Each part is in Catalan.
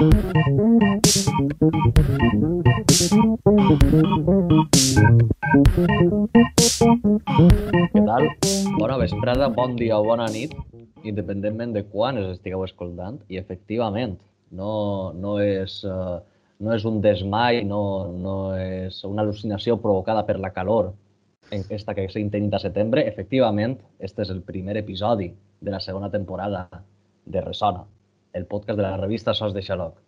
Què tal? Bona vesprada, bon dia o bona nit, independentment de quan es estigueu escoltant. I efectivament, no, no, és, uh, no és un desmai, no, no és una al·lucinació provocada per la calor en aquesta que s'intenta a setembre. Efectivament, este és el primer episodi de la segona temporada de Resona, el podcast de la revista Sos de Xaloc.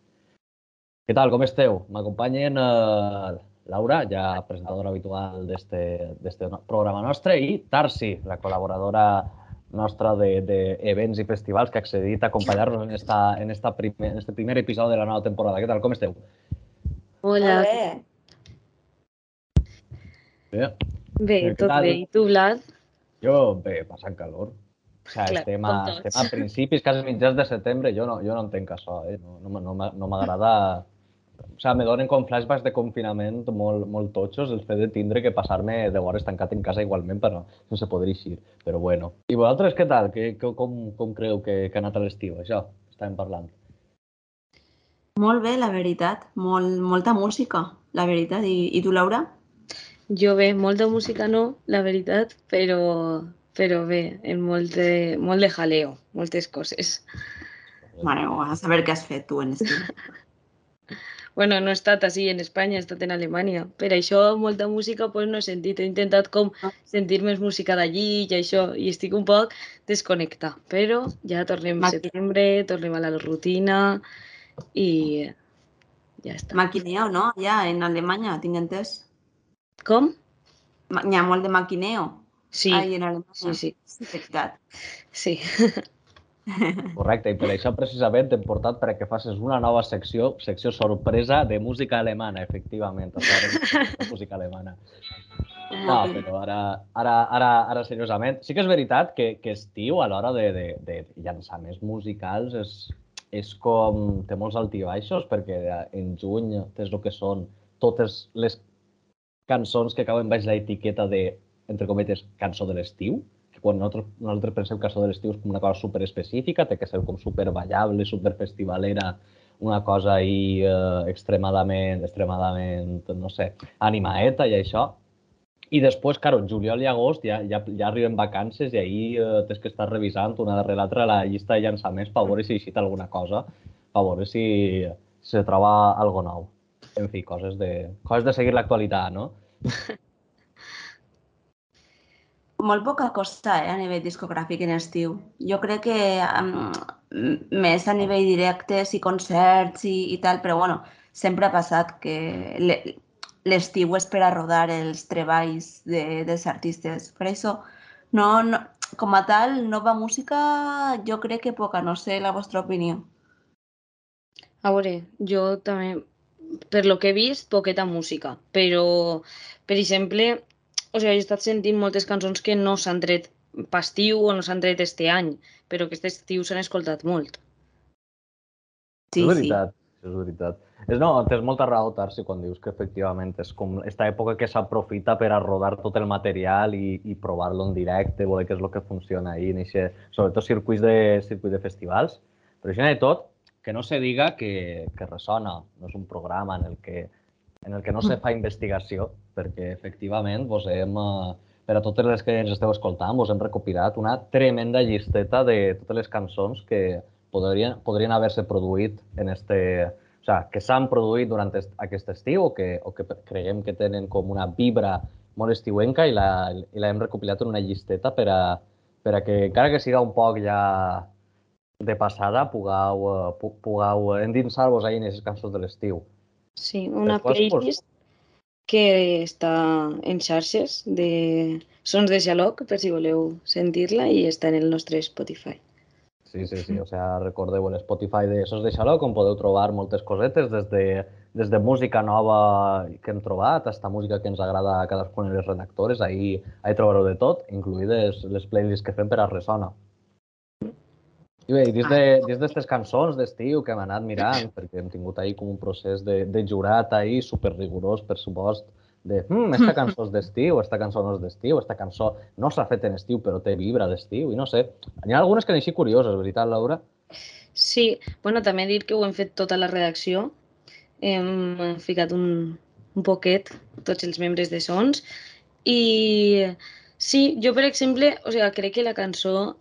Què tal, com esteu? M'acompanyen uh, Laura, ja presentadora habitual d'este programa nostre, i Tarsi, la col·laboradora nostra d'events de, de i festivals que ha accedit a acompanyar-nos en, esta, en, esta primer, en este primer episodi de la nova temporada. Què tal, com esteu? Hola. Bé. Bé. Bé, tot tal? bé. I tu, Vlad? Jo, bé, passant calor. O sigui, Clar, estem, a, estem a principis, quasi mitjans de setembre. Jo no, jo no entenc això, eh? No, no, no, no m'agrada... O sigui, me donen com flashbacks de confinament molt, molt totxos el fet de tindre que passar-me 10 hores tancat en casa igualment però sense poder eixir. Però bueno. I vosaltres què tal? Que, que, com, com creu que, que ha anat a l'estiu, això? Estàvem parlant. Molt bé, la veritat. Molt, molta música, la veritat. I, i tu, Laura? Jo bé, molta música no, la veritat, però, però bé, en molt de, molt de jaleo, moltes coses. Mare a saber què has fet tu en estiu. Bueno, no he estat així en Espanya, he estat en Alemanya. Per això molta música pues, no he sentit. He intentat com sentir més música d'allí i això, i estic un poc desconnectada. Però ja tornem a setembre, tornem a la rutina i ja està. Maquineo, no? Ja, en Alemanya, tinc entès. Com? N'hi ha molt de maquineo. Sí, Ai, en Alemanya. sí, sí, Sí, veritat. sí. Correcte, i per això precisament t'hem portat perquè facis una nova secció, secció sorpresa de música alemana, efectivament. Ara música alemana. No, però ara, ara, ara, ara seriosament, sí que és veritat que, que estiu a l'hora de, de, de llançaments musicals és, és com... té molts altibaixos perquè en juny tens el que són totes les cançons que acaben baix l'etiqueta de, entre cometes, cançó de l'estiu, que quan nosaltres, nosaltres pensem cançó de l'estiu és com una cosa super específica, té que ser com super ballable, super festivalera, una cosa ahí eh, extremadament, extremadament, no sé, animaeta i això. I després, claro, juliol i agost ja, ja, ja arriben vacances i ahir eh, tens que estar revisant una darrere l'altra la llista de llançaments per veure si eixit alguna cosa, per veure si, si se troba algo nou. En fi, coses de, coses de seguir l'actualitat, no? Molt poca cosa eh, a nivell discogràfic en estiu. Jo crec que um, més a nivell directes i concerts i, i tal, però bueno, sempre ha passat que le- l'estiu és per a rodar els treballs de, dels artistes. Per això, no, no, com a tal, nova música, jo crec que poca, no sé la vostra opinió. A veure, jo també, per lo que he vist, poqueta música, però, per exemple, o sigui, he estat sentint moltes cançons que no s'han tret pastiu o no s'han tret este any, però que aquest estiu s'han escoltat molt. Sí, és sí. veritat, és veritat. És, no, tens molta raó, Tarsi, quan dius que efectivament és com aquesta època que s'aprofita per a rodar tot el material i, i provar-lo en directe, veure què és el que funciona ahí, en eixe, sobretot circuits de, circuits de festivals. Però això de tot, que no se diga que, que ressona, no és un programa en el que, en el que no se fa investigació, perquè efectivament vos hem, eh, per a totes les que ens esteu escoltant, vos hem recopilat una tremenda llisteta de totes les cançons que podrien, podrien haver-se produït en este, o sea, que s'han produït durant est, aquest estiu o que, o que creiem que tenen com una vibra molt estiuenca i la, i la hem recopilat en una llisteta per a, per a que, encara que siga un poc ja de passada, pugueu, eh, pu- pugueu endinsar-vos ahí en aquestes cançons de l'estiu. Sí, una playlist que està en xarxes de sons de xaloc, per si voleu sentir-la, i està en el nostre Spotify. Sí, sí, sí. O sea, recordeu el Spotify de Sos de Xaloc, on podeu trobar moltes cosetes, des de, des de música nova que hem trobat, fins a música que ens agrada a cadascun dels redactors. Ahí, ahí trobareu de tot, incluïdes les playlists que fem per a Resona. I bé, i dins de- dins d'aquestes cançons d'estiu que hem anat mirant, perquè hem tingut ahí com un procés de, de jurat ahí super rigorós, per supost, de hm, esta cançó és d'estiu, esta cançó no és d'estiu, esta cançó no s'ha fet en estiu però té vibra d'estiu, i no sé. N'hi ha algunes que han així curioses, veritat, Laura? Sí, bueno, també dir que ho hem fet tota la redacció. Hem ficat un, un poquet tots els membres de Sons i sí, jo per exemple, o sigui, crec que la cançó,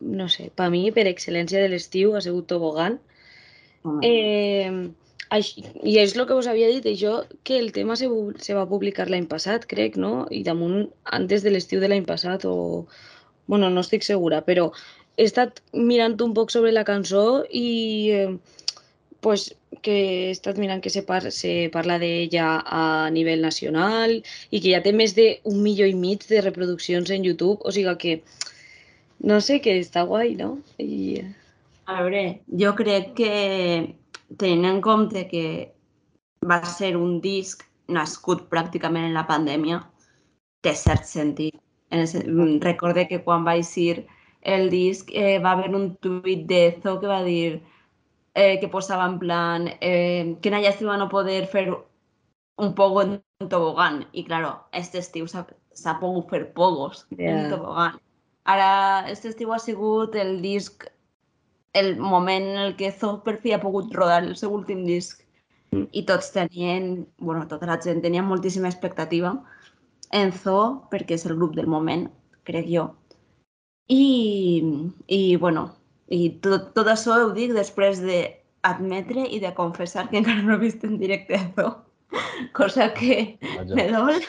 no sé, per mi, per excel·lència de l'estiu, ha sigut Tobogan. Eh, i és el que us havia dit, això, que el tema se, se va publicar l'any passat, crec, no? I damunt, antes de l'estiu de l'any passat, o... Bueno, no estic segura, però he estat mirant un poc sobre la cançó i eh, pues, que he estat mirant que se, par se parla d'ella a nivell nacional i que ja té més d'un milió i mig de reproduccions en YouTube, o sigui que no sé, que està guai, no? I... A veure, jo crec que tenint en compte que va ser un disc nascut pràcticament en la pandèmia, té cert sentit. En el, recorde que quan vaig ir el disc eh, va haver un tuit de Zo que va dir eh, que posava en plan eh, que una llàstima no poder fer un pogo en tobogán. I, claro, este estiu s'ha pogut fer pogos yeah. en tobogán. Ara, este estiu ha sigut el disc el moment en el que Zo per fi ha pogut rodar el seu últim disc mm. i tots tenien, bueno, tota la gent tenia moltíssima expectativa en Zo perquè és el grup del moment, crec jo. I, i bueno, i tot, tot això ho dic després d'admetre i de confessar que encara no he vist en directe a Zo, cosa que Vaja. me dol.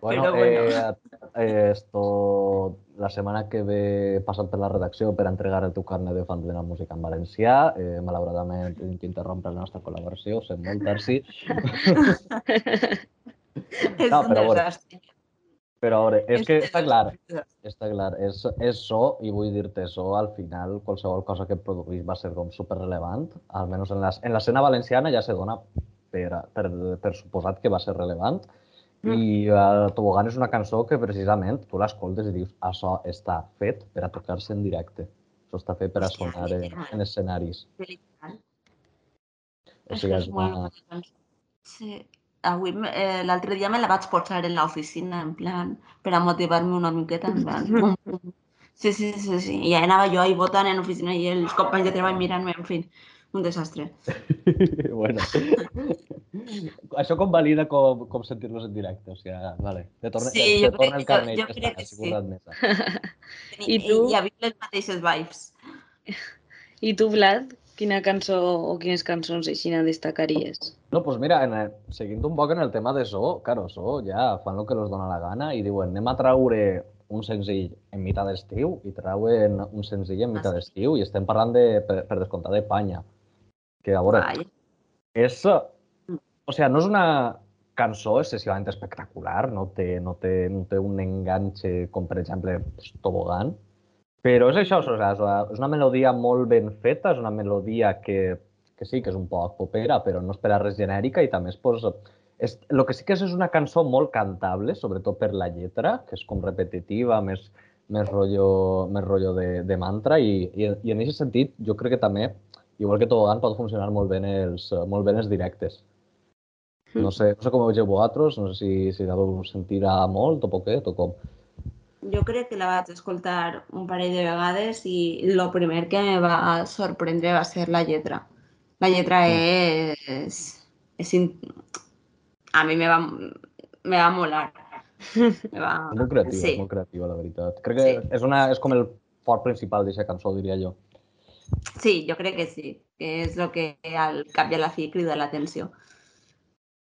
Bueno, bueno. Eh, eh, esto la setmana que ve passat per la redacció per entregar el teu carnet de fan de la música en valencià. Eh, malauradament hem d'interrompre la nostra col·laboració, sent molt terci. és no, un però, desastre. Però a veure, és, és que està clar, està clar, és, és so, i vull dir-te so, al final qualsevol cosa que produís va ser com superrelevant, almenys en l'escena valenciana ja se dona per, per, per suposat que va ser relevant, Mm. I uh, Tobogan és una cançó que precisament tu l'escoltes i dius això està fet per a tocar-se en directe. Això està fet per a sonar en, en escenaris. O sigui, és una... Sí. Avui, eh, l'altre dia me la vaig posar en l'oficina, en plan, per a motivar-me una miqueta, en plan. Sí, sí, sí, sí. I ja anava jo ahí votant en l'oficina i els companys de treball mirant-me, en fi un desastre. bueno, això com valida com, com sentir-los en directe? O sigui, vale, te torna, sí, te, te torna el carnet, jo, jo crec que sí. I tu? Hi havia les mateixes vibes. I tu, Vlad, quina cançó o quines cançons així destacaries? No, doncs pues mira, en el, seguint un poc en el tema de so, claro, so ja fan el que els dona la gana i diuen anem a traure un senzill en mitjà d'estiu i trauen un senzill en mitjà d'estiu i estem parlant de, per, per descomptar de panya que a veure, Vai. és... O sigui, no és una cançó excessivament espectacular, no té, no té, no té un enganxe com, per exemple, pues, Tobogan, però és això, o sigui, és una melodia molt ben feta, és una melodia que, que sí, que és un poc popera, però no espera res genèrica i també és, pues, és, el que sí que és, és una cançó molt cantable, sobretot per la lletra, que és com repetitiva, més, més rotllo, més rotllo de, de mantra, i, i, i en aquest sentit jo crec que també igual que Tobogan pot funcionar molt bé els, molt bé els directes. No hmm. sé, no sé com ho vegeu vosaltres, no sé si, si la veu sentir a molt o poquet o com. Jo crec que la vaig escoltar un parell de vegades i el primer que me va sorprendre va ser la lletra. La lletra hmm. és... és in... A mi me va, me va molar. Me va... És molt creativa, sí. molt creativa, la veritat. Crec que sí. és, una, és com el fort principal d'aquesta cançó, diria jo. Sí, jo crec que sí, que és el que al cap i a la fi crida l'atenció.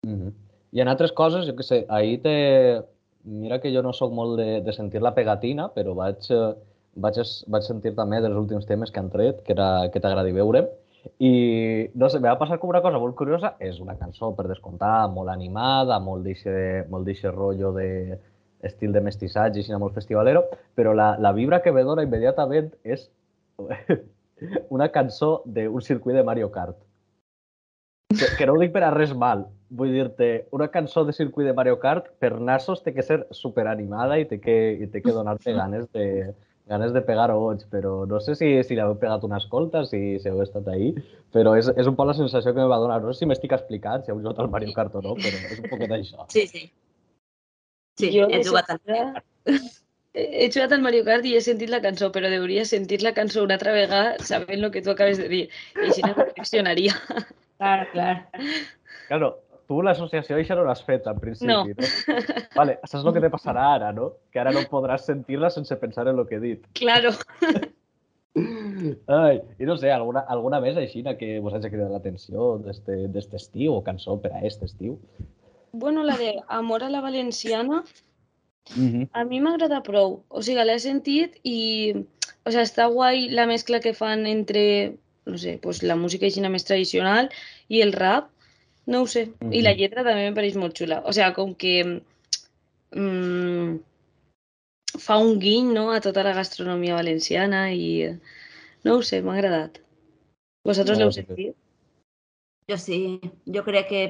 Mm -hmm. I en altres coses, jo què sé, ahir te... Mira que jo no sóc molt de, de sentir la pegatina, però vaig, vaig, vaig sentir també dels últims temes que han tret, que era que t'agradi veure. I, no sé, va passar com una cosa molt curiosa. És una cançó, per descomptar, molt animada, molt d'eixe rotllo de estil de mestissatge, així molt festivalero, però la, la vibra que me dona immediatament és una cançó d'un circuit de Mario Kart. Que, que no ho dic per a res mal. Vull dir-te, una cançó de circuit de Mario Kart per nassos té que ser superanimada i té que, i té que donar-te ganes de, ganes de pegar oig, però no sé si, si l'heu pegat una escolta, si, si heu estat ahí, però és, és un poc la sensació que me va donar. No sé si m'estic explicant, si heu jugat al Mario Kart o no, però és un poquet això. Sí, sí. Sí, jo he jugat al Mario Kart. He jugat al Mario Kart i he sentit la cançó, però hauria sentir la cançó una altra vegada sabent el que tu acabes de dir. I així no reflexionaria. Clar, clar. Claro, tu l'associació això no l'has fet, en principi, No. no? Vale, saps el que te passarà ara, no? Que ara no podràs sentir-la sense pensar en el que he dit. Claro. Ai, i no sé, alguna, alguna més així que vos hagi cridat l'atenció d'este d'este estiu o cançó per a este estiu? Bueno, la de Amor a la Valenciana, -hmm. a mi m'agrada prou. O sigui, l'he sentit i... O sigui, està guai la mescla que fan entre, no sé, pues, la música així més tradicional i el rap. No ho sé. I la lletra també em pareix molt xula. O sigui, com que mm, fa un guiny no, a tota la gastronomia valenciana i... No ho sé, m'ha agradat. Vosaltres No, l'heu sentit? Jo sí, jo crec que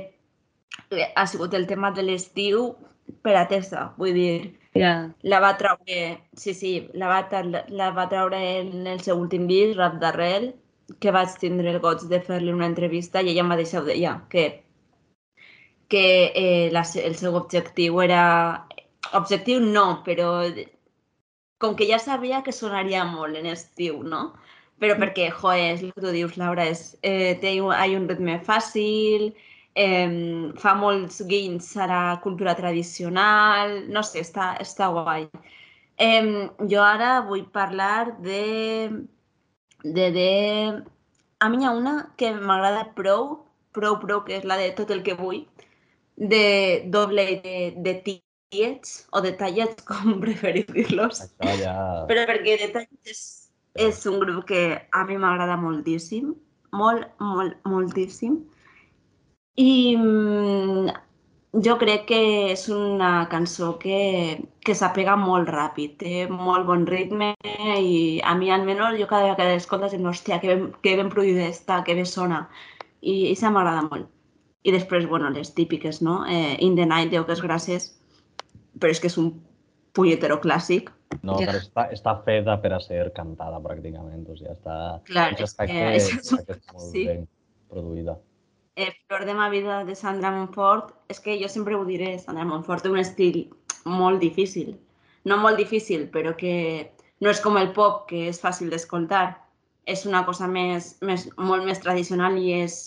ha sigut el tema de l'estiu per a Tessa, vull dir, Ja. la va traure, sí, sí, la va, la va traure en el seu últim disc, Rap d'Arrel, que vaig tindre el goig de fer-li una entrevista i ella mateixa ho deia, que, que eh, la, el seu objectiu era... Objectiu no, però com que ja sabia que sonaria molt en estiu, no? Però perquè, joder, és el que tu dius, Laura, és, eh, té un, hi ha un ritme fàcil, eh, fa molts guinys a la cultura tradicional, no sé, està, està guai. Eh, jo ara vull parlar de, de, de... A mi hi ha una que m'agrada prou, prou, prou, que és la de Tot el que vull, de doble de, de tiets, o de tallets, com preferiu dir-los. Això ja... Però perquè de Tallets és, és un grup que a mi m'agrada moltíssim, molt, molt, moltíssim. I mm, jo crec que és una cançó que, que s'apega molt ràpid, té molt bon ritme i a mi almenys jo cada vegada que l'escoltes em dic, hòstia, que ben, que ben produïda està, que bé sona. I, i això m'agrada molt. I després, bueno, les típiques, no? Eh, In the Night, Déu que és gràcies, però és que és un punyetero clàssic. No, Ja. però està, està feta per a ser cantada, pràcticament. O sigui, està... Clar, és que això és un aquest molt sí. ben produïda. Eh, Flor de ma vida de Sandra Montfort, és que jo sempre ho diré, Sandra Montfort té un estil molt difícil. No molt difícil, però que no és com el pop, que és fàcil d'escoltar. És una cosa més, més, molt més tradicional i és...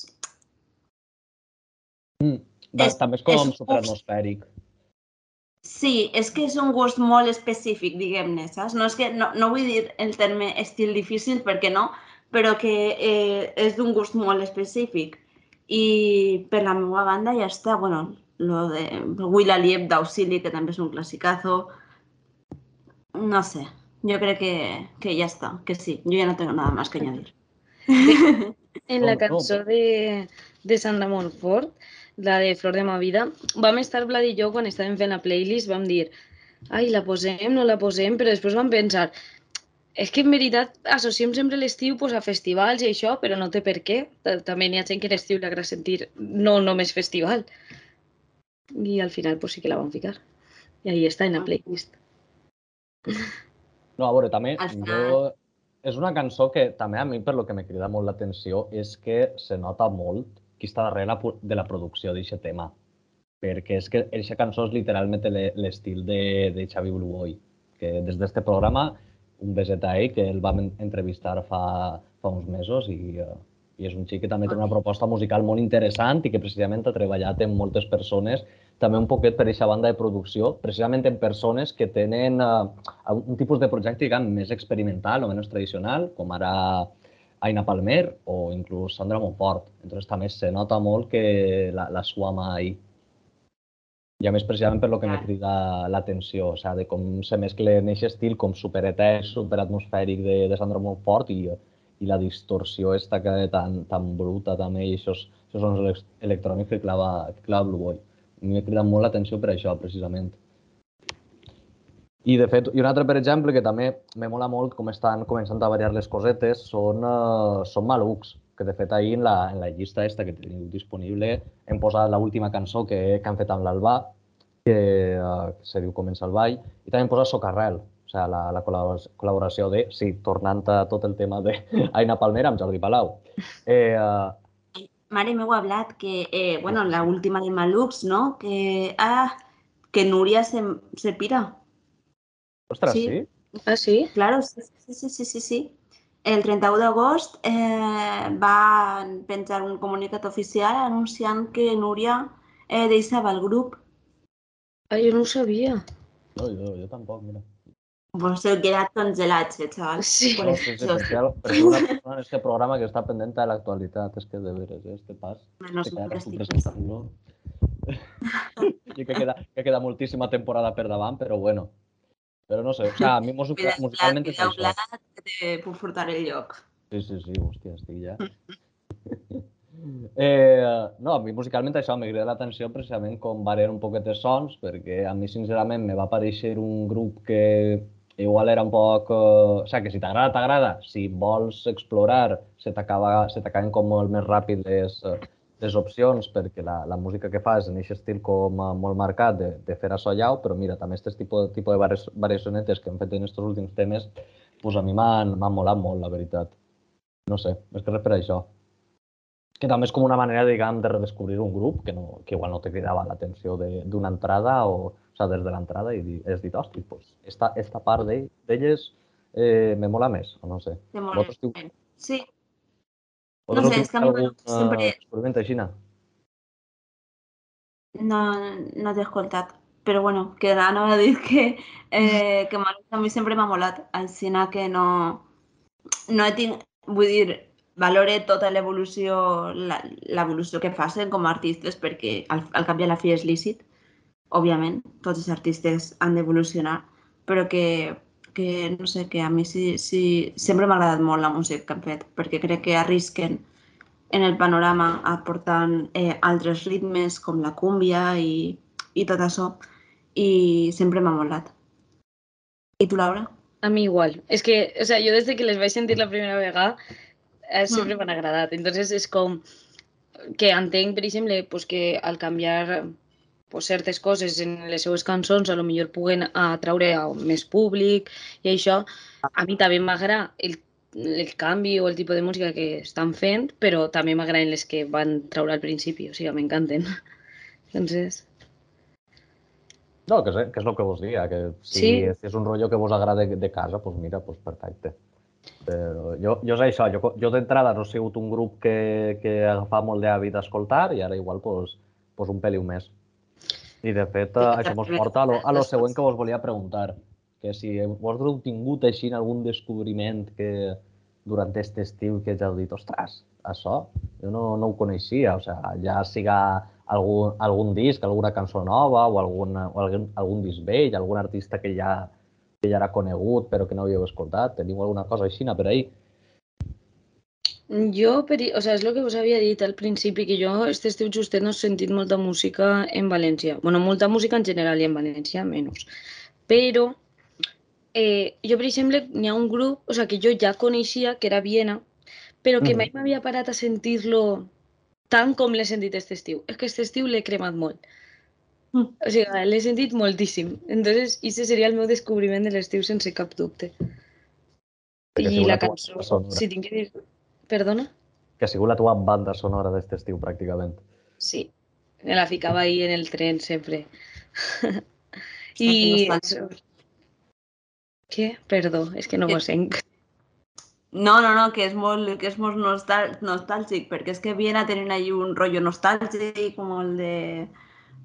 Da, És- també és com és superatmosfèric. Sí, és que és un gust molt específic, diguem-ne, saps? No, és que, no, no vull dir el terme estil difícil, perquè no, però que eh, és d'un gust molt específic. I per la meva banda ja està, bueno, lo de Will Aliep d'Auxili, que també és un clasicazo. No sé, jo crec que, que ja està, que sí, jo ja no tengo nada más que añadir. En la cançó de, de Sandra Montfort, la de Flor de ma vida, vam estar Vlad i jo quan estàvem fent la playlist, vam dir ai, la posem, no la posem, però després vam pensar és que en veritat associem sempre l'estiu pues, a festivals i això, però no té per què. Ta- També n'hi ha gent que l'estiu li agrada sentir no només festival. I al final pues, sí que la vam ficar. I ahí està en la playlist. No, a veure, també jo... És una cançó que també a mi per lo que me crida molt l'atenció és que se nota molt qui està darrere de la producció d'aquest tema. Perquè és que aquesta cançó és literalment le- l'estil de, de Xavi Blue Boy, que des d'este programa, un ell, que el vam en- entrevistar fa, fa uns mesos i, eh, i és un xic que també té una proposta musical molt interessant i que precisament ha treballat amb moltes persones, també un poquet per aquesta banda de producció, precisament en persones que tenen eh, un tipus de projecte diguem, més experimental o menys tradicional, com ara Aina Palmer o inclús Sandra Montfort. Entonces també se nota molt que la, la sua mà ahí. I a més, precisament per lo que me Clar. crida l'atenció, o sigui, de com se mescla en aquest estil com superetès, superatmosfèric de, de Sandra Montfort i, i la distorsió esta que tan, tan bruta també, i això, això són els elec- electrònics que clava, que clava Blue Boy. M'ha cridat molt l'atenció per això, precisament. I, de fet, i un altre, per exemple, que també me mola molt com estan començant a variar les cosetes, són, uh, són malucs, que de fet ahir en la, en la llista esta que teniu disponible hem posat l'última cançó que, que han fet amb l'Albà, que, uh, se diu Comença el ball, i també hem posat Socarrel, o sigui, la, la col·labora- col·laboració de, sí, tornant a tot el tema d'Aina Palmera amb Jordi Palau. Eh, uh, Mare ha hablat que, eh, bueno, la última de Malux, ¿no? Que, ah, que Núria se, se pira. Ostres, Sí. sí? Ah, sí? Claro, sí, sí, sí, sí, sí. El 31 d'agost eh, va penjar un comunicat oficial anunciant que Núria eh, deixava el grup. Ah, jo no ho sabia. No, jo, jo tampoc, mira. Vos heu quedat congelats, eh, xaval? Sí. Por No, eso, sí, sí, perquè, perquè una persona en este programa que està pendent de l'actualitat, és que de veres, eh, este pas, menos que ara presentant-lo. I que queda, que queda moltíssima temporada per davant, però bueno. Però no sé, o sea, a mi musica, musicalment és això. plat, que te puc furtar el lloc. Sí, sí, sí, hòstia, estic ja. eh, no, a mi musicalment això m'ha cridat l'atenció precisament com variar un poquet de sons, perquè a mi sincerament me va aparèixer un grup que igual era un poc... Eh, o sigui, que si t'agrada, t'agrada. Si vols explorar, se t'acaben com molt més ràpid les, eh, les opcions, perquè la, la música que fas en aquest estil com eh, molt marcat de, de fer això llau, però mira, també aquest tipus, tipus de variaci- variacionetes que hem fet en aquests últims temes, pues a mi m'han molat molt, la veritat. No sé, és que res per això. Que també és com una manera, diguem, de redescobrir un grup que, no, que igual no te cridava l'atenció de- d'una entrada o, o sea, des de l'entrada i has dit, hosti, pues, esta, esta part d'ell- d'elles eh, me mola més, o no sé. Molt Vosaltres diu- Vosaltres sé, és que a tingut mi algun sempre- així? no, no t'he escoltat. Però bueno, que anava a dir que, eh, que a mi sempre m'ha molat. Així que no, no he tingut... Vull dir, valore tota l'evolució la- l'evolució que facin com a artistes perquè al, al cap i a la fi és lícit, òbviament, tots els artistes han d'evolucionar, però que, que, no sé, que a mi sí, sí, sempre m'ha agradat molt la música que han fet, perquè crec que arrisquen en el panorama aportant eh, altres ritmes com la cúmbia i, i tot això, i sempre m'ha molat. I tu, Laura? A mi igual. És que, o sea, jo des de que les vaig sentir la primera vegada eh, sempre Mm. m'han agradat. Entonces és com que entenc, per exemple, pues, que al canviar pues, certes coses en les seues cançons a lo millor puguen atraure a més públic i això. A mi també m'agrada el, el canvi o el tipus de música que estan fent, però també m'agraden les que van traure al principi, o sigui, m'encanten. Entonces, No, que és, que és el que vos dia, que si, Sí. si és un rotllo que vos agrada de, de casa, doncs mira, doncs perfecte. Però jo, jo és això, jo, jo d'entrada no he sigut un grup que, que agafava molt d'hàbit d'escoltar i ara igual doncs, doncs un peliu més. I de fet, Sí, eh, això mos porta a lo, a lo següent coses. que vos volia preguntar, que si vosaltres heu tingut així algun descobriment que durant aquest estiu que ja heu dit, ostres, això jo no, no ho coneixia, o sigui, ja siga algun, algun disc, alguna cançó nova o algun, o algun, algun disc vell, algun artista que ja, que ja era conegut però que no havíeu escoltat, teniu alguna cosa així per ahí? Jo, per, o sea, és el que us havia dit al principi, que jo este estiu justet no he sentit molta música en València. bueno, molta música en general i en València menys. Però eh, jo, per exemple, n'hi ha un grup o sea, que jo ja coneixia, que era Viena, però que Mhm. mai m'havia parat a sentir-lo tant com l'he sentit aquest estiu. És que aquest estiu l'he cremat molt. Mm. O sigui, l'he sentit moltíssim. Entonces, ese seria el meu descobriment de l'estiu sense cap dubte. I la cançó, si tinc que dir... Perdona? Que ha sigut la teva banda sonora d'aquest estiu, pràcticament. Sí, me la ficava ahí en el tren sempre. I... Què? Perdó, és que no ho senc. No, no, no, que és molt, que és molt nostàl nostàlgic, perquè és que Viena tenen allí un rotllo nostàlgic, molt de,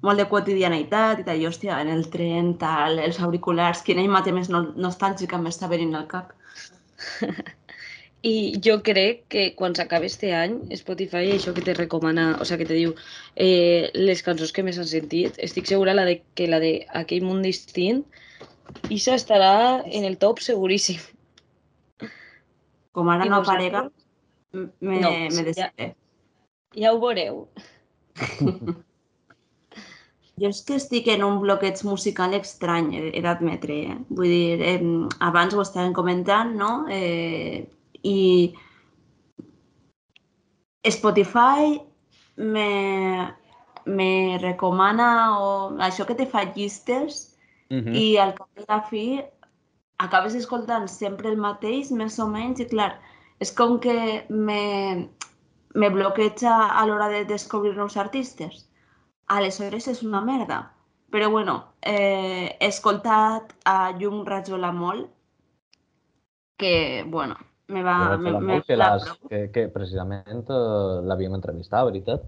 molt de quotidianitat i tal, i hòstia, en el tren, tal, els auriculars, quina imatge més no nostàlgica m'està venint al cap. I jo crec que quan s'acabi este any, Spotify, això que te recomana, o sea, que te diu eh, les cançons que més han sentit, estic segura la de, que la de Aquell món distint, Isa estarà en el top seguríssim. Com ara I no aparega, me, No, me sí, ja. Ja ho veureu. Jo és que estic en un bloqueig musical estrany, he, he d'admetre. Eh? Vull dir, eh, abans ho estàvem comentant, no? Eh, I Spotify me, me recomana o, això que te fa llistes Mm i al cap de la fi acabes escoltant sempre el mateix, més o menys, i clar, és com que me, me bloqueja a l'hora de descobrir nous artistes. Aleshores és una merda, Però bueno, eh, he escoltat a Llum Rajola molt, que, bueno, me va... Me, me, que, les, que, que precisament eh, l'havíem entrevistat, veritat?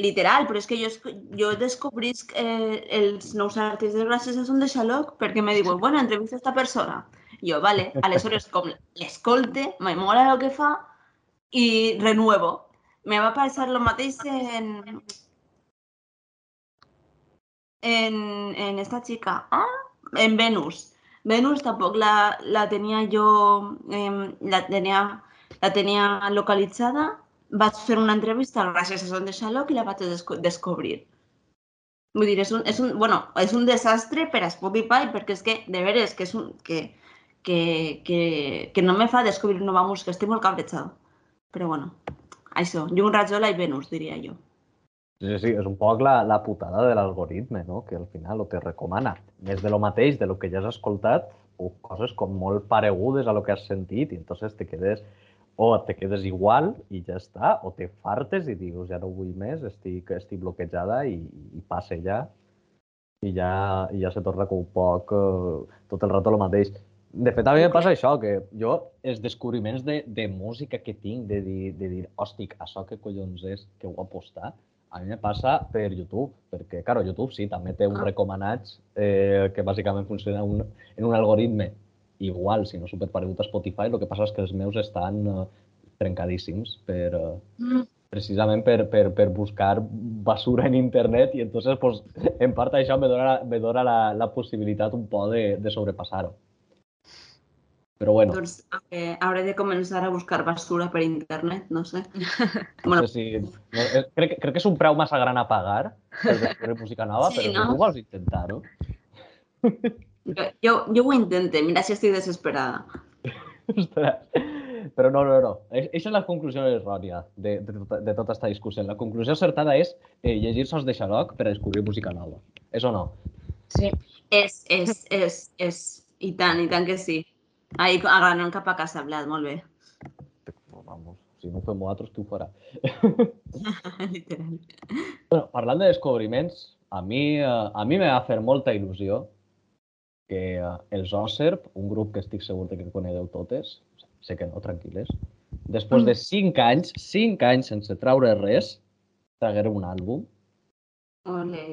Literal, però és que jo, jo descobrisc eh, els nous artistes gràcies a Son de Xaloc perquè me diuen, bueno, entrevista a esta persona. Jo, vale, aleshores com l'escolte, me mola el que fa i renuevo. Me va passar el mateix en, en, en esta chica, ah, en Venus. Venus tampoc la, la tenia jo, eh, la, tenia, la tenia localitzada. Vaig fer una entrevista gràcies a Son de Xaloc i la vaig desco descobrir. Vull dir, és un, és un, bueno, és un desastre per a Spotify perquè és que, de veres, que és un, que, que, que, que no me fa descobrir nova música, estic molt cabrejada. Però bueno, això, Llum Rajola i Venus, diria jo. Sí, és un poc la, la putada de l'algoritme, no? que al final te recomana més de lo mateix, de lo que ja has escoltat, o coses com molt paregudes a lo que has sentit, i entonces te quedes o te quedes igual i ja està, o te fartes i dius, ja no vull més, estic, estic bloquejada i, i passe ja. I ja, ja se torna com un poc eh, tot el rato el mateix. De fet, a mi em passa això, que jo els descobriments de, de música que tinc, de dir, de dir hòstic, això que collons és que ho ha apostat, a mi me passa per YouTube, perquè, claro, YouTube sí, també té un ah. recomanats eh, que bàsicament funciona un, en un algoritme igual, si no superparegut a Spotify, el que passa és que els meus estan eh, trencadíssims per, eh, mm. precisament per, per, per buscar basura en internet i entonces, pues, en part això me dona, me dona la, la possibilitat un poc de, de sobrepassar-ho. Però bueno. Doncs eh, hauré de començar a buscar basura per internet, no sé. bueno. No sé si... No, eh, crec, crec que és un preu massa gran a pagar per descobrir música nova, sí, però no? tu vols intentar-ho. Jo, jo ho intente, mira si estic desesperada. Ostres. Però no, no, no. Aquesta és la conclusió errònia de, de, tota, de tota aquesta discussió. La conclusió acertada és eh, llegir sos de Xaloc per a descobrir música nova. És o no? Sí. És, és, és, és. I tant, i tant que sí. Ahí agranen cap a casa, Blat, molt bé. Vamos, si no fem nosaltres, tu ho farà. Literal. Bueno, parlant de descobriments, a mi, eh, a mi me va fer molta il·lusió que eh, els Oserp, un grup que estic segur que conegueu totes, sé que no, tranquil·les, després de mm. cinc anys, cinc anys sense traure res, tragueren un àlbum. Ole.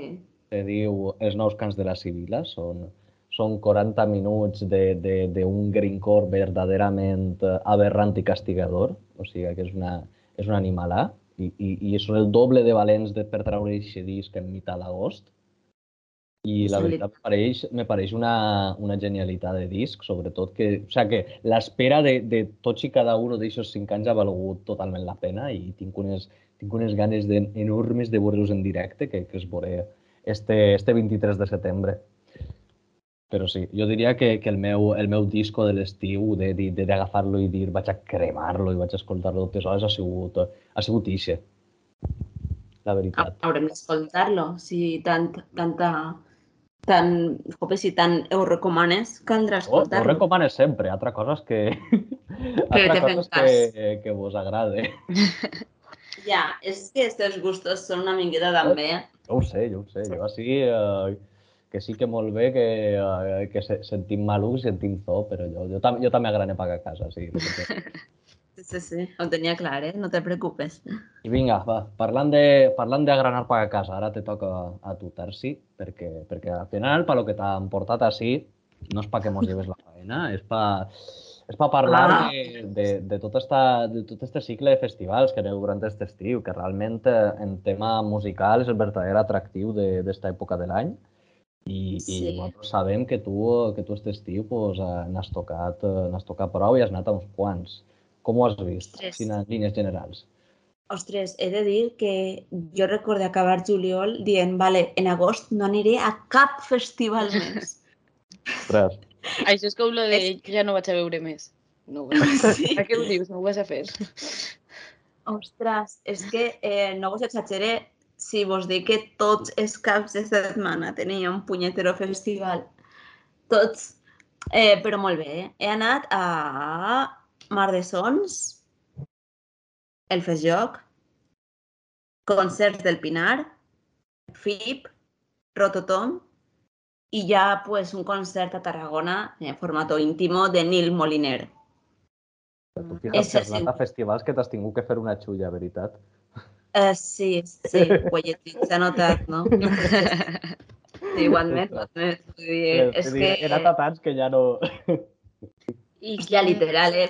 Se diu Els nous cants de la Sibila, són són 40 minuts d'un greencore verdaderament eh, aberrant i castigador, o sigui que és, una, és un animalà, i, i, i són el doble de valents de, per treure aquest disc en mitjà d'agost. I la veritat me pareix, me pareix una, una genialitat de disc, sobretot que, o sigui, que l'espera de, de tots i cada un d'aquests cinc anys ha valgut totalment la pena i tinc unes, tinc unes ganes de, enormes de veure-los en directe que, que es veuré este, este 23 de setembre. Però sí, jo diria que, que el, meu, el meu disco de l'estiu, d'agafar-lo i dir vaig a cremar-lo i vaig a escoltar-lo totes hores, ha sigut, ha sigut ixe. La veritat. Haurem d'escoltar-lo. Si tant, tanta, tan, jope, si tant ho recomanes, caldrà escoltar-lo. Oh, ho recomanes sempre. Altra cosa és que... que altra cosa és que, que vos agrade. ja, és que aquests gustos són una miqueta també. Jo ho sé, jo ho sé. Jo així... Eh, que sí que molt bé que, uh, que se, sentim malucs i sentim zo, però jo, jo, tam jo també agrane pagar a casa, sí. Sí, sí, sí, ho tenia clar, eh? No te preocupes. I vinga, va, parlant de, parlant d'agranar pagar a casa, ara te toca a tu, Terci, perquè, perquè al final, per lo que t'han portat així, no és pa que mos lleves la feina, és pa, és pa parlar ah. de, de, de, tot esta, de tot este cicle de festivals que aneu durant aquest estiu, que realment eh, en tema musical és el verdader atractiu d'esta època de l'any. I, sí. i nosaltres sabem que tu, que tu aquest estiu pues, eh, n'has tocat, eh, tocat prou i has anat a uns quants. Com ho has vist, Ostres. en línies generals? Ostres, he de dir que jo recordo acabar juliol dient, vale, en agost no aniré a cap festival més. Ostres. Això és com lo de que ja no vaig a veure més. No, sí. a què ho dius? No ho vas a fer. Ostres, és que eh, no vos exageré, si vos dic que tots els caps de setmana tenia un punyetero festival, tots, eh, però molt bé, eh? he anat a Mar de Sons, el Fesjoc, concerts del Pinar, FIP, Rototom, i ha pues, un concert a Tarragona en formato íntimo de Nil Moliner. Tu fixa't has anat a festivals que t'has tingut que fer una xulla, veritat? Uh, sí, sí, ho he llegit, s'ha notat, no? Sí, ho admet, ho admet. Vull dir, és Vull dir, que... He anat a tants que ja no... I Ja, literal, eh?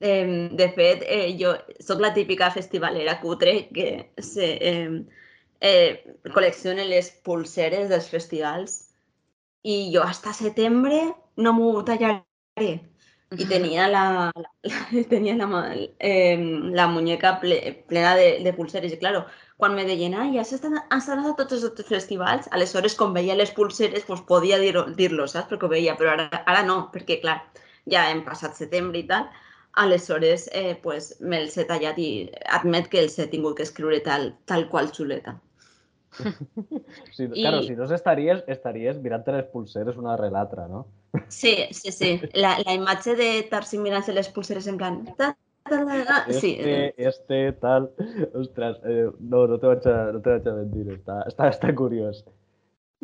Eh, de fet, eh, jo sóc la típica festivalera cutre que se, eh, eh, col·lecciona les pulseres dels festivals i jo hasta setembre no m'ho tallaré. I tenia la, la, tenia la, eh, la muñeca ple, plena de, de pulseres. I, claro, quan me deien, ai, has estat, has anat a tots els festivals, aleshores, com veia les pulseres, pues, podia dir-ho, dir saps? Perquè ho veia, però ara, ara no, perquè, clar, ja hem passat setembre i tal, aleshores, eh, pues, me'ls he tallat i admet que els he tingut que escriure tal, tal qual xuleta. Si, I- Claro, si no estaries, estaries mirant les pulseres una darrere l'altra, no? Sí, sí, sí. La, la imatge de Tarsi mirant-se les pulseres en plan... Ta, ta, ta, ta, sí, Este, este, tal... Ostres, eh, no, no te vaig a, no te vaig a mentir, està, està, està curiós.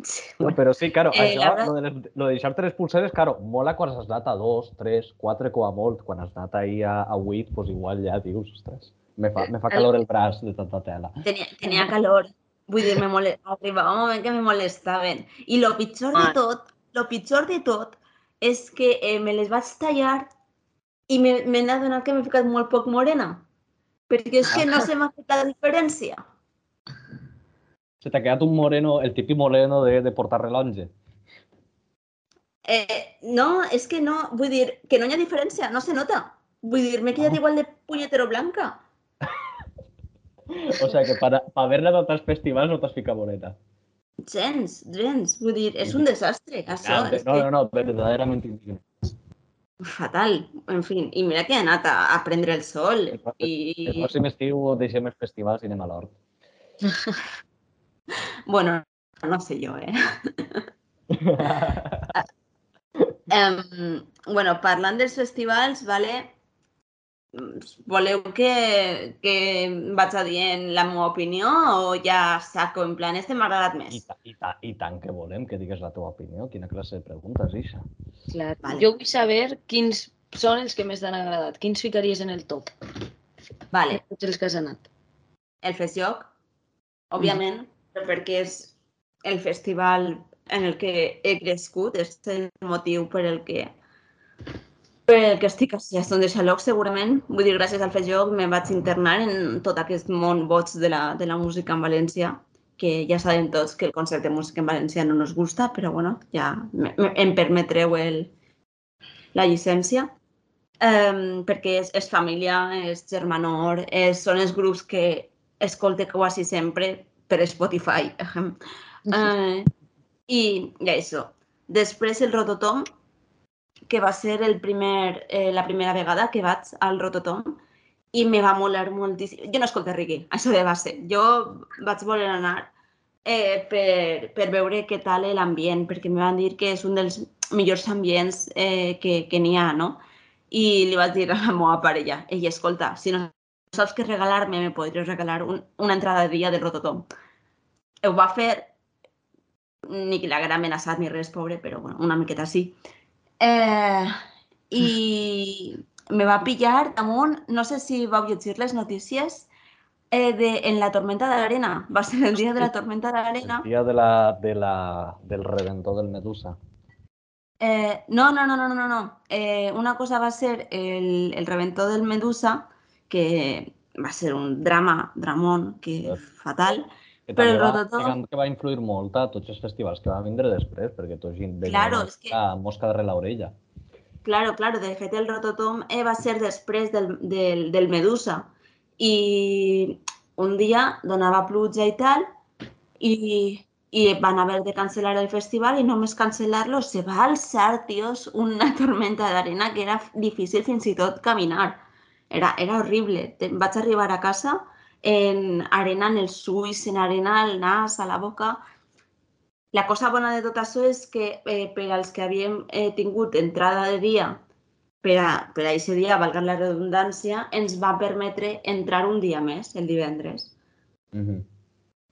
sí. No, però sí, claro, Eh, això, verdad- lo de, les, lo de deixar-te les pulseres, claro, mola quan has anat a dos, tres, quatre com a molt. Quan has anat ahir a, a vuit, pues igual ja dius, ostres, me fa, me fa calor el braç de tanta tela. Tenia, tenia calor. Vull dir, me mole... arribava un moment que me molestaven. I lo pitjor de Ah. tot, lo pitjor de tot, és que eh, me les vaig tallar i me- m'he adonat que m'he ficat molt poc morena. Perquè és que no se m'ha fet la diferència. Se t'ha quedat un moreno, el típic moreno de, de portar rellotge. Eh, no, és que no, vull dir, que no hi ha diferència, no se nota. Vull dir, m'he quedat Ah. igual de punyetero blanca. O sea que para, para haver-la a altres festivals no t'has ficat morena. Gens, gens. Vull dir, és un desastre, això. És no, no, no, verdaderament indignant. Fatal, en fi. I mira que he anat a, a prendre el sol. El I, pròxim estiu deixem els festivals i anem a l'hort. bueno, no sé jo, eh? Um, bueno, parlant dels festivals, vale, voleu que, que vaig a dir en la meva opinió o ja saco, en plan, este m'ha agradat I, més? ta, i, ta, I tant que volem que digues la teva opinió. Quina classe de preguntes, Ixa? Clar. Vale. Jo vull saber quins són els que més t'han agradat. Quins ficaries en el top? Vale, Tots els que has anat. el Festjoc, òbviament, però perquè és el festival en el que he crescut, és el motiu per el que per el que estic a Geston de Xaloc, segurament. Vull dir, gràcies al Festjoc me vaig internar en tot aquest món boig de la, de la música en València, que ja sabem tots que el concepte de música en València no nos gusta, però bueno, ja em permetreu el, la llicència. Um, perquè és, és família, és germanor, és, són els grups que escolte quasi sempre per Spotify. Uh, i, I això. Després el Rototom, que va ser el primer, eh, la primera vegada que vaig al Rototom i me va molar moltíssim. Jo no escolto reggae, això de base. Jo vaig voler anar eh, per, per veure què tal l'ambient, perquè me van dir que és un dels millors ambients eh, que, que n'hi ha, no? I li vaig dir a la meva parella, ei, escolta, si no saps què regalar-me, me podries regalar un, una entrada de dia del Rototom. Ho va fer, ni que l'haguera amenaçat ni res, pobre, però bueno, una miqueta sí. Eh, I me va pillar damunt, no sé si vau llegir les notícies, eh, de, en la tormenta de l'arena. Va ser el dia de la tormenta de l'arena. El dia de la, de la, del redentor del Medusa. Eh, no, no, no, no, no, no. Eh, una cosa va ser el, el reventor del Medusa, que va ser un drama, dramón, que fatal. Que Però també el va, Rototom- diguem que va influir molt a tots els festivals que van vindre després, perquè tots Claro, és que- mica mosca darrere l'orella. Claro, claro, de fet el Rototom eh, va ser després del, del, del Medusa i un dia donava pluja i tal i, i van haver de cancel·lar el festival i només cancel·lar-lo se va alçar, tios, una tormenta d'arena que era difícil fins i tot caminar. Era, era horrible. Vaig arribar a casa en arena en els ulls, en arena al nas, a la boca. La cosa bona de tot això és que eh, per als que havíem eh, tingut entrada de dia per a, per a aquest dia, valgant la redundància, ens va permetre entrar un dia més, el divendres. Mm -hmm.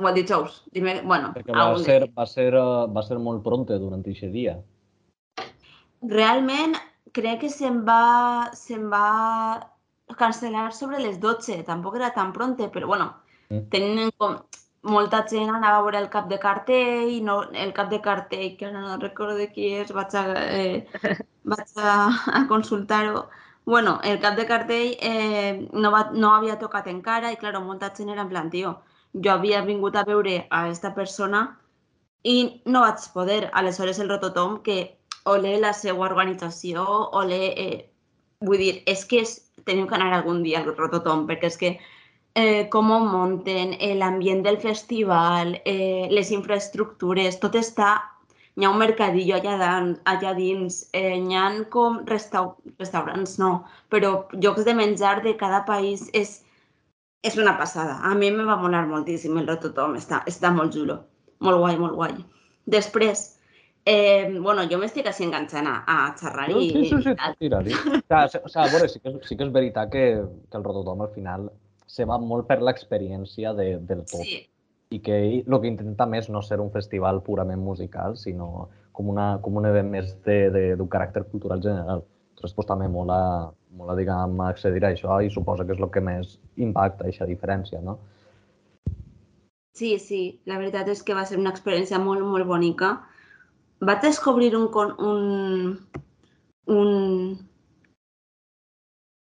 O el dijous. Dime, bueno, Perquè va algun ser, dia. va ser, eh, va ser molt pronte durant aquest dia. Realment, crec que se'n va, se'n va cancel·lar sobre les 12. Tampoc era tan pronte, però bueno, Mm. tenint en com molta gent anava a veure el cap de cartell, no, el cap de cartell, que ara no recordo qui és, vaig a, eh, vaig a, a consultar-ho. Bueno, el cap de cartell eh, no, va, no havia tocat encara i, claro, molta gent era en plan, tio, jo havia vingut a veure a aquesta persona i no vaig poder. Aleshores, el Rototom, que ole la seva organització, ole... Eh, vull dir, és que és, teniu que anar algun dia al Rototom, perquè és que eh, com ho munten, eh, l'ambient del festival, eh, les infraestructures, tot està... Hi ha un mercadillo allà, dan, allà dins, eh, hi ha com restau restaurants, no, però llocs de menjar de cada país és, és una passada. A mi me va molar moltíssim el Rototom, està, està molt xulo, molt guai, molt guai. Després, eh, bueno, jo m'estic així enganxant a, a xerrar i... Sí, sí, sí, tal. tira-li. O sigui, o sigui, veure, sí que, és, sí que és veritat que, que el Rototom al final se va molt per l'experiència de, del tot. Sí, i que el que intenta més no ser un festival purament musical, sinó com, una, com un event més de- de- d'un caràcter cultural general. Llavors, pues, també mola, mola diguem, accedir a això i suposa que és el que més impacta aquesta diferència, no? sí, sí, la veritat és que va ser una experiència molt, molt bonica. Vaig descobrir un, con- un, un,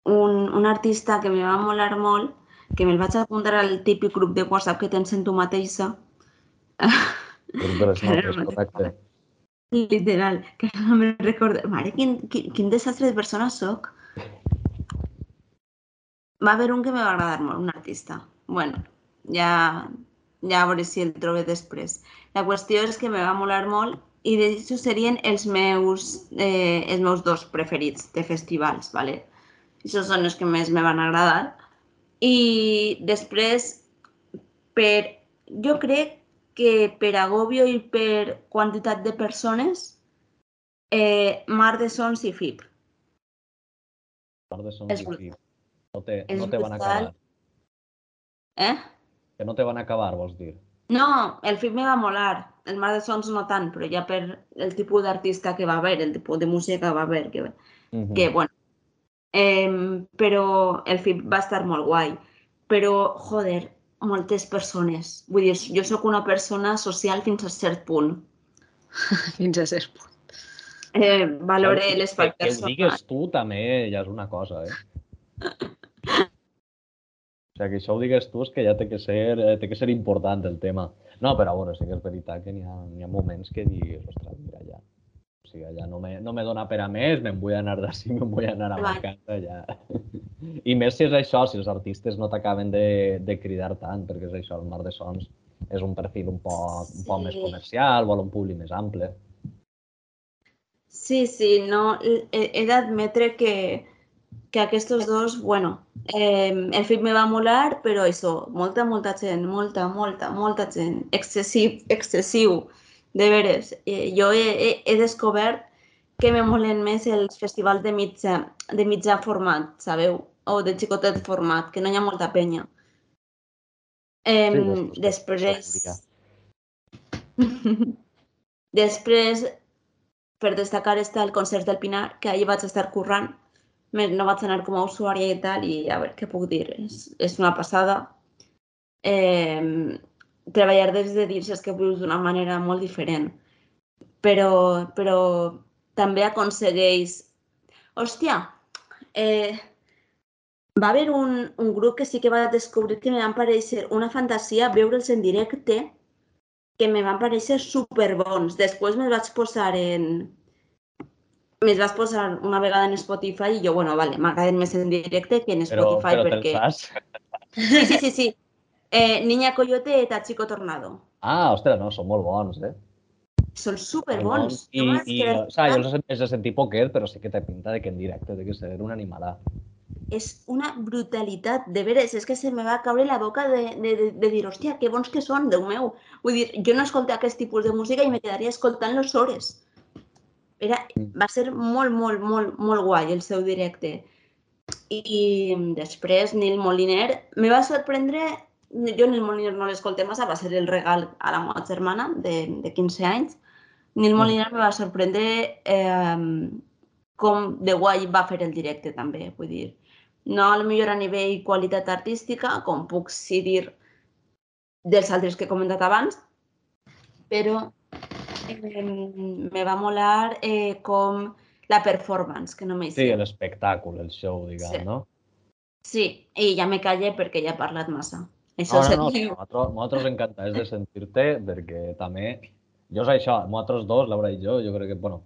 un, un artista que me va molar molt, que me'l vaig apuntar al típic grup de WhatsApp que tens en tu mateixa, Grup de les Era notes, una correcte. literal, que no me recordo. Mare, quin, quin, quin desastre de persona sóc. Va haver un que me va agradar molt, un artista. bueno, ja, ja a veure si el trobo després. La qüestió és que me va molar molt i d'això serien els meus, eh, els meus dos preferits de festivals, ¿vale? Aquests són els que més me van agradar. I després, per, jo crec que per agobio i per quantitat de persones, eh, Mar de Sons i FIP. Part de sons És i brut- fi. No te, no te van acabar. Eh? Que no te van acabar, vols dir? No, el FIP me va molar. El Mar de Sons no tant, però ja per el tipus d'artista que va haver, el tipus de música que va haver, que, Mhm. que bueno. Eh, però el FIP va estar molt guai. Però, joder, moltes persones. Vull dir, jo sóc una persona social fins a cert punt. Fins a cert punt. Eh, valore Que- l'espai que, que personal. digues tu també ja és una cosa, eh? Sigui, que això ho digues tu és que ja té que ser, eh, té que ser important el tema. No, però veure, sí que és veritat que n'hi ha, ha moments que dius, ostres, mira, ja. O sigui, ja no me, no me dona per a més, me'n vull anar d'ací, me'n vull anar a ma casa, ja. I més si és això, si els artistes no t'acaben de, de cridar tant, perquè és això, el Mar de Sons és un perfil un poc, un poc més Sí. comercial, vol un públic més ample. Sí, sí, no, he, he d'admetre que, que aquests dos, bueno, eh, el film me va molar, però això, molta, molta gent, molta, molta, molta gent, excessiu, excessiu, de veres. Eh, jo he, he, he descobert que me molen més els festivals de mitja, de mitjà format, sabeu? O de xicotet format, que no hi ha molta penya. Eh, que després... s'hauria. després, per destacar està el concert del Pinar, que ahir vaig estar currant. Me- No vaig anar com a usuària i tal, i a veure què puc dir. És, és una passada. Eh, treballar des de dins és que vius d'una manera molt diferent. Però, però també aconsegueix... Hòstia, eh, va haver un, un grup que sí que va descobrir que me van parèixer una fantasia veure'ls en directe que me van parèixer superbons. Després me'ls vaig posar en... Me'ls vaig posar una vegada en Spotify i jo, bueno, vale, m'agraden més en directe que en Però, Spotify però te'l perquè... saps? Sí, sí, sí, sí. Eh, Niña Coyote i Tachiko Tornado. Ah, ostres, no, són molt bons, eh? Són superbons. I, vaig i, quedar o sigui, jo flipant. els he sentit poquet, però sí que té pinta de que en directe té que ser un animalà. És una brutalitat, de veres, és que se me va caure la boca de, de, de, de dir, hòstia, que bons que són, Déu meu. Vull dir, jo no escolto aquest tipus de música i me quedaria escoltant-los hores. Era, Mm. va ser molt, molt, molt, molt guai el seu directe. I després Nil Moliner me va sorprendre jo Nil Moliner no l'escolté massa, va ser el regal a la meva germana de, de 15 anys. Nil Moliner me va sorprendre eh, com de guai va fer el directe també, vull dir, no a lo millor a nivell qualitat artística, com puc sí dir dels altres que he comentat abans, però me va molar eh, com la performance, que no m'he Sí, l'espectacle, el show, diguem, Sí. no? Sí, i ja me calle perquè ja he parlat massa. Això No, no, no, diu. nosaltres, nosaltres encantats de sentir-te, perquè també, jo és això, nosaltres dos, Laura i jo, jo crec que, bueno,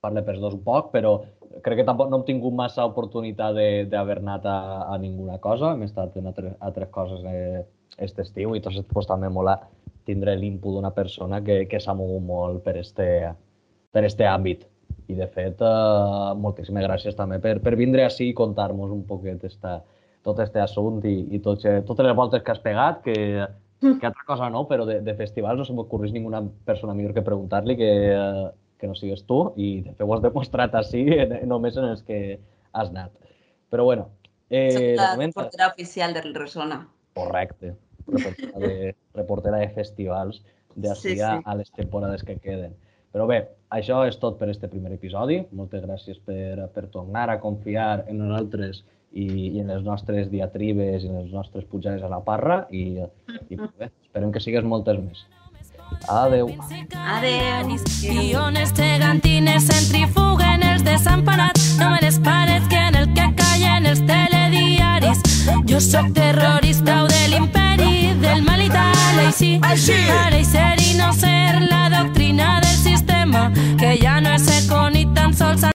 parle per dos un poc, però crec que tampoc no hem tingut massa oportunitat de- d'haver anat a, a ninguna cosa, hem estat en altres, altres coses eh, aquest estiu i entonces pues, també mola tindre l'input d'una persona que, que s'ha mogut molt per este, per este àmbit. I de fet, eh, moltíssimes gràcies també per, per vindre així i contar-nos un poquet esta, tot este assunt i, i tot, totes les voltes que has pegat, que, que altra cosa no, però de, de festivals no se m'ocorreix ninguna persona millor que preguntar-li que, eh, que no sigues tu i de fet ho has demostrat així en, només en els que has anat. Però bueno, eh, Soc de la moment, portera oficial del Resona. correcte, reportera de, reportera de festivals d'ací Sí, sí. a, les temporades que queden. Però bé, això és tot per este primer episodi. Moltes gràcies per, per tornar a confiar en nosaltres i, i en les nostres diatribes i en les nostres pujades a la parra i, i bé, esperem que sigues moltes més. Adeu. Adeu. Guiones gegantines centrifuguen els desemparats No me les pares que en el que callen els telediaris Jo sóc terrorista o de l'imperi del mal i tal Així, pareix ser i no ser la doctrina del sistema Que ja no és eco ni tan sols